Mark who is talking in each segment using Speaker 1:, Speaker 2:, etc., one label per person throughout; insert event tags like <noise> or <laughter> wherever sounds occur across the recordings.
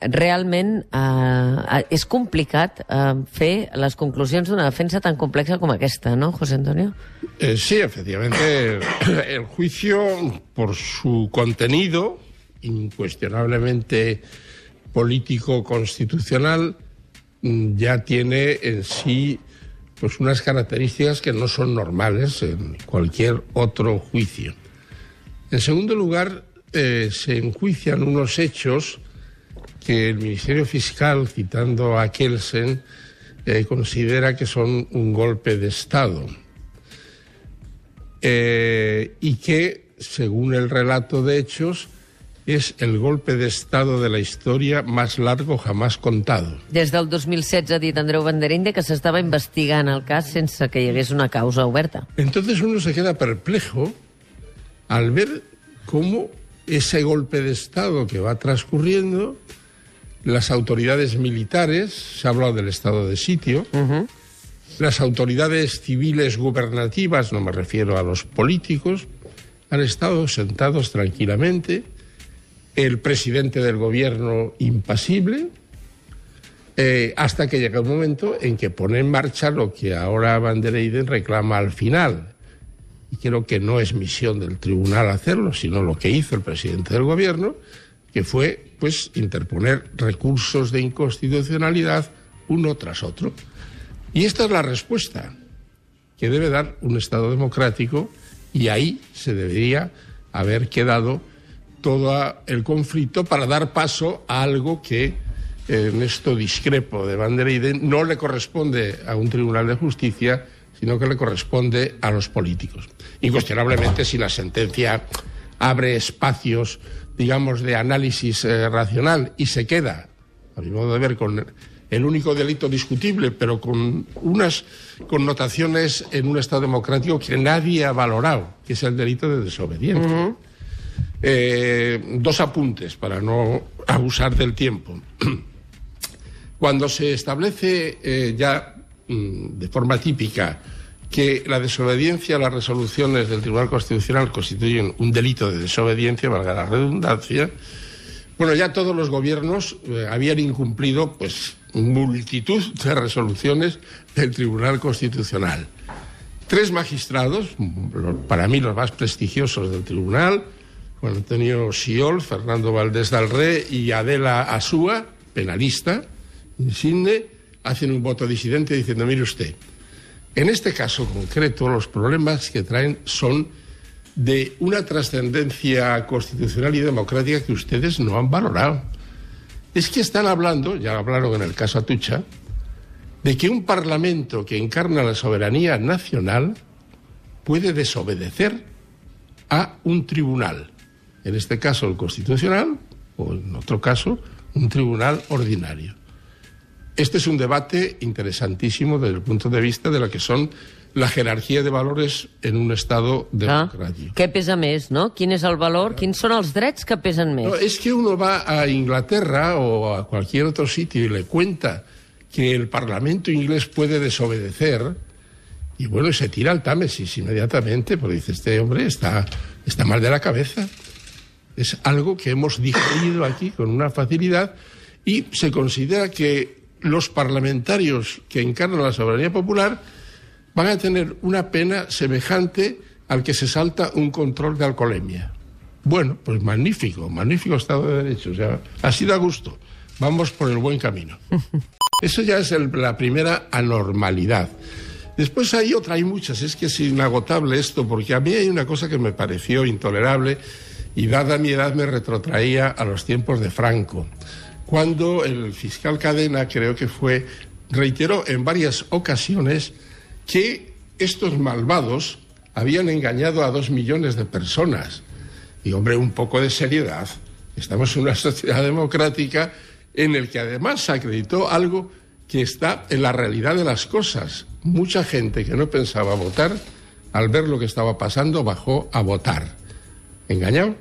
Speaker 1: realment eh, és complicat eh, fer les conclusions d'una defensa tan complexa com aquesta, ¿no, José Antonio?
Speaker 2: Eh, sí, efectivamente, <coughs> el juicio, por su contenido, incuestionablemente político-constitucional, mm, ya tiene en sí pues unas características que no son normales en cualquier otro juicio. En segundo lugar, eh, se enjuician unos hechos que el Ministerio Fiscal, citando a Kelsen, eh, considera que son un golpe de Estado eh, y que, según el relato de hechos, és el golpe d'Estado de la història més largo jamás contado.
Speaker 1: Des del 2016 ha dit Andreu Banderinde que s'estava investigant el cas sense que hi hagués una causa oberta.
Speaker 2: Entonces uno se queda perplejo al ver cómo ese golpe de Estado que va transcurriendo, las autoridades militares, se ha hablado del estado de sitio, uh -huh. las autoridades civiles gubernativas, no me refiero a los políticos, han estado sentados tranquilamente el presidente del gobierno impasible, eh, hasta que llega un momento en que pone en marcha lo que ahora Van der Eyden reclama al final. Y creo que no es misión del tribunal hacerlo, sino lo que hizo el presidente del gobierno, que fue pues interponer recursos de inconstitucionalidad uno tras otro. Y esta es la respuesta que debe dar un Estado democrático y ahí se debería haber quedado todo el conflicto para dar paso a algo que en esto discrepo de Van der Eyden no le corresponde a un tribunal de justicia, sino que le corresponde a los políticos. Incuestionablemente, si la sentencia abre espacios, digamos, de análisis eh, racional y se queda, a mi modo de ver, con el único delito discutible, pero con unas connotaciones en un Estado democrático que nadie ha valorado, que es el delito de desobediencia. Uh -huh. Eh, dos apuntes para no abusar del tiempo. Cuando se establece eh, ya mm, de forma típica que la desobediencia a las resoluciones del Tribunal Constitucional constituyen un delito de desobediencia, valga la redundancia, bueno, ya todos los gobiernos eh, habían incumplido pues multitud de resoluciones del Tribunal Constitucional. Tres magistrados, para mí los más prestigiosos del tribunal, Juan Antonio Siol, Fernando Valdés Dalré y Adela Asúa, penalista, insigne, hacen un voto disidente diciendo, mire usted, en este caso concreto los problemas que traen son de una trascendencia constitucional y democrática que ustedes no han valorado. Es que están hablando, ya hablaron en el caso Atucha, de que un parlamento que encarna la soberanía nacional puede desobedecer a un tribunal en este caso el constitucional, o en otro caso, un tribunal ordinario. Este es un debate interesantísimo desde el punto de vista de lo que son la jerarquia de valores en un Estado democràtic.
Speaker 1: Ah, què pesa més, no? Quin és el valor? Quins són els drets que pesen més?
Speaker 2: No, es que uno va a Inglaterra o a cualquier otro sitio y le cuenta que el Parlamento inglés puede desobedecer y bueno, se tira al Támesis inmediatamente porque dice, este hombre está, está mal de la cabeza. Es algo que hemos digerido aquí con una facilidad y se considera que los parlamentarios que encarnan la soberanía popular van a tener una pena semejante al que se salta un control de alcoholemia. Bueno, pues magnífico, magnífico Estado de Derecho. O sea, así da gusto. Vamos por el buen camino. <laughs> Eso ya es el, la primera anormalidad. Después hay otra, hay muchas, es que es inagotable esto, porque a mí hay una cosa que me pareció intolerable y dada mi edad me retrotraía a los tiempos de Franco, cuando el fiscal Cadena, creo que fue, reiteró en varias ocasiones que estos malvados habían engañado a dos millones de personas. Y hombre, un poco de seriedad. Estamos en una <laughs> sociedad democrática en el que además se acreditó algo que está en la realidad de las cosas. Mucha gente que no pensaba votar, al ver lo que estaba pasando, bajó a votar. ¿Engañado?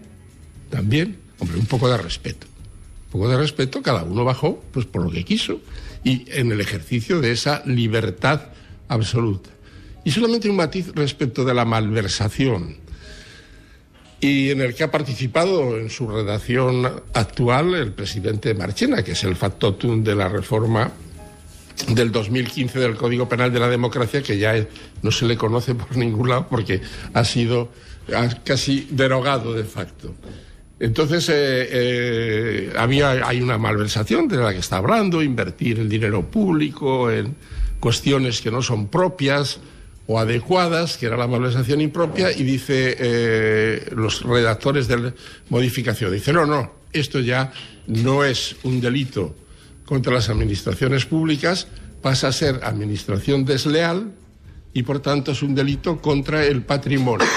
Speaker 2: También, hombre, un poco de respeto. Poco de respeto, cada uno bajó pues por lo que quiso y en el ejercicio de esa libertad absoluta. Y solamente un matiz respecto de la malversación. y en el que ha participado en su redacción actual el presidente Marchena, que es el factotum de la reforma del 2015 del Código Penal de la Democracia, que ya no se le conoce por ningún lado porque ha sido casi derogado de facto. Entonces, eh, eh, había, hay una malversación de la que está hablando, invertir el dinero público en cuestiones que no son propias, o adecuadas, que era la malversación impropia, y dice eh, los redactores de la modificación, dice, no, no, esto ya no es un delito contra las administraciones públicas, pasa a ser administración desleal y por tanto es un delito contra el patrimonio.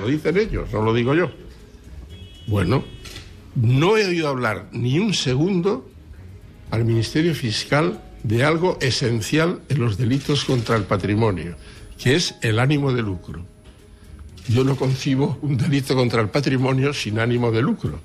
Speaker 2: Lo dicen ellos, no lo digo yo. Bueno, no he oído hablar ni un segundo al Ministerio Fiscal de algo esencial en los delitos contra el patrimonio que es el ánimo de lucro. Yo no concibo un delito contra el patrimonio sin ánimo de lucro.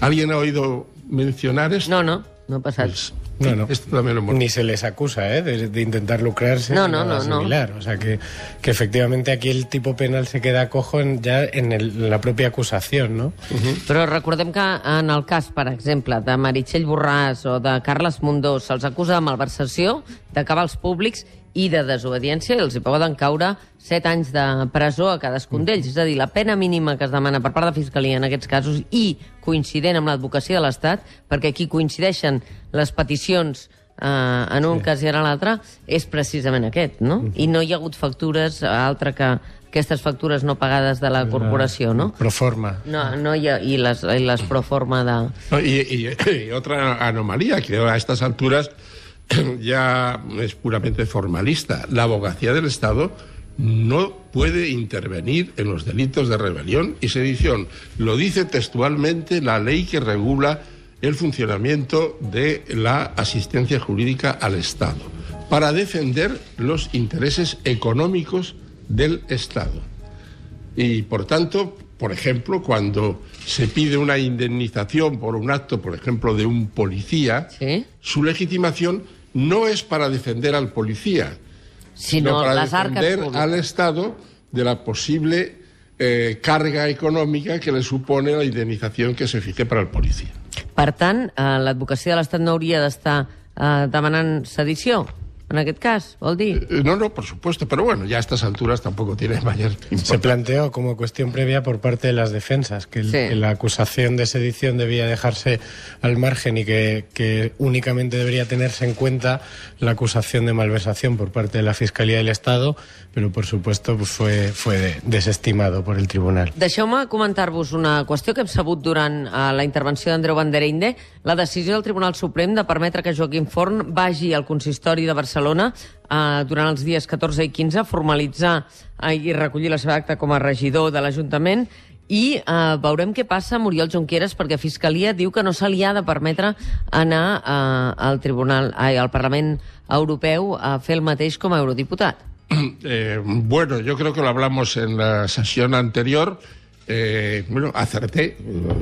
Speaker 2: ¿Alguien ha oído mencionar esto?
Speaker 1: No, no, no pasa
Speaker 3: pues, no, no. Esto también lo Ni se les acusa ¿eh? de, intentar lucrarse.
Speaker 1: No, no, no,
Speaker 3: similar. O sea, que, que, efectivamente aquí el tipo penal se queda cojo en, ja en, el, en la pròpia acusació, no?
Speaker 1: Uh -huh. Però recordem que en el cas, per exemple, de Meritxell Borràs o de Carles Mundó se'ls acusa de malversació, de cabals públics i de desobediència els hi poden caure 7 anys de presó a cadascun mm. d'ells. És a dir, la pena mínima que es demana per part de Fiscalia en aquests casos i coincident amb l'advocacia de l'Estat, perquè aquí coincideixen les peticions eh, en un sí. cas i en l'altre, és precisament aquest, no? Mm. I no hi ha hagut factures, altre que aquestes factures no pagades de la corporació, ¿no?
Speaker 3: Proforma.
Speaker 1: No, no ha, i les, i les proforma de...
Speaker 2: No, y, y, y otra anomalía, que a estas alturas <clears throat> ya es puramente formalista. La abogacía del Estado no puede intervenir en los delitos de rebelión y sedición. Lo dice textualmente la ley que regula el funcionamiento de la asistencia jurídica al Estado, para defender los intereses económicos del Estado. Y, por tanto, por ejemplo, cuando se pide una indemnización por un acto, por ejemplo, de un policía, su legitimación no es para defender al policía, sino, para defender al Estado de la posible eh, carga econòmica que le supone la indemnització que se fixe per al policia.
Speaker 1: Per tant, eh, l'advocacia de l'Estat no hauria d'estar eh, demanant sedició? En aquest cas, vol dir?
Speaker 2: Eh, no, no, por supuesto, pero bueno, ya a estas alturas tampoco tiene mayor importancia.
Speaker 3: Se planteó como cuestión previa por parte de las defensas que, el, sí. que la acusación de sedición debía dejarse al margen y que, que, únicamente debería tenerse en cuenta la acusación de malversación por parte de la Fiscalía del Estado, pero por supuesto pues fue, fue desestimado por el tribunal.
Speaker 1: Deixeu-me comentar-vos una qüestió que hem sabut durant uh, la intervenció d'Andreu Bandereinde, la decisió del Tribunal Suprem de permetre que Joaquim Forn vagi al consistori de Barcelona Barcelona eh, durant els dies 14 i 15 formalitzar eh, i recollir la seva acta com a regidor de l'Ajuntament i eh, veurem què passa a Muriel Junqueras perquè Fiscalia diu que no se li ha de permetre anar eh, al Tribunal, ai, al Parlament Europeu a fer el mateix com a eurodiputat. <clears throat>
Speaker 2: Eh, bueno, yo creo que lo hablamos en la sesión anterior. Eh, bueno, acerté,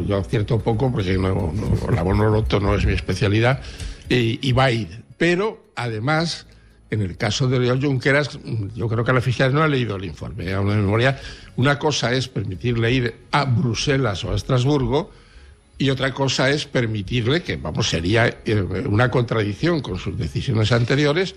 Speaker 2: yo acierto poco porque no, no, la bonoloto no es mi especialidad, y, y va a ir. Pero, además, en el caso de León Junqueras, yo creo que la fiscalía no ha leído el informe. A una memoria, una cosa es permitirle ir a Bruselas o a Estrasburgo y otra cosa es permitirle, que vamos, sería eh, una contradicción con sus decisiones anteriores,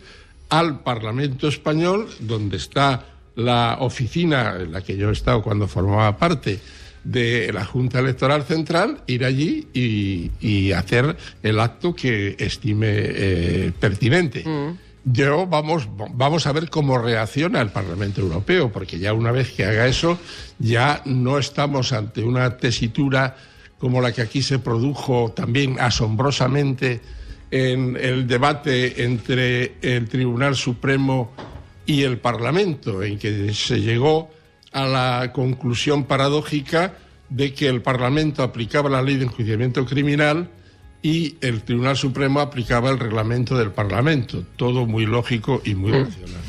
Speaker 2: al Parlamento español, donde está la oficina en la que yo he estado cuando formaba parte de la Junta Electoral Central, ir allí y, y hacer el acto que estime eh, pertinente. Mm. Yo vamos, vamos a ver cómo reacciona el Parlamento Europeo, porque ya una vez que haga eso, ya no estamos ante una tesitura como la que aquí se produjo también asombrosamente en el debate entre el Tribunal Supremo y el Parlamento, en que se llegó a la conclusión paradójica de que el Parlamento aplicaba la ley de enjuiciamiento criminal y el Tribunal Supremo aplicaba el reglamento del Parlamento. Todo muy lógico y muy racional.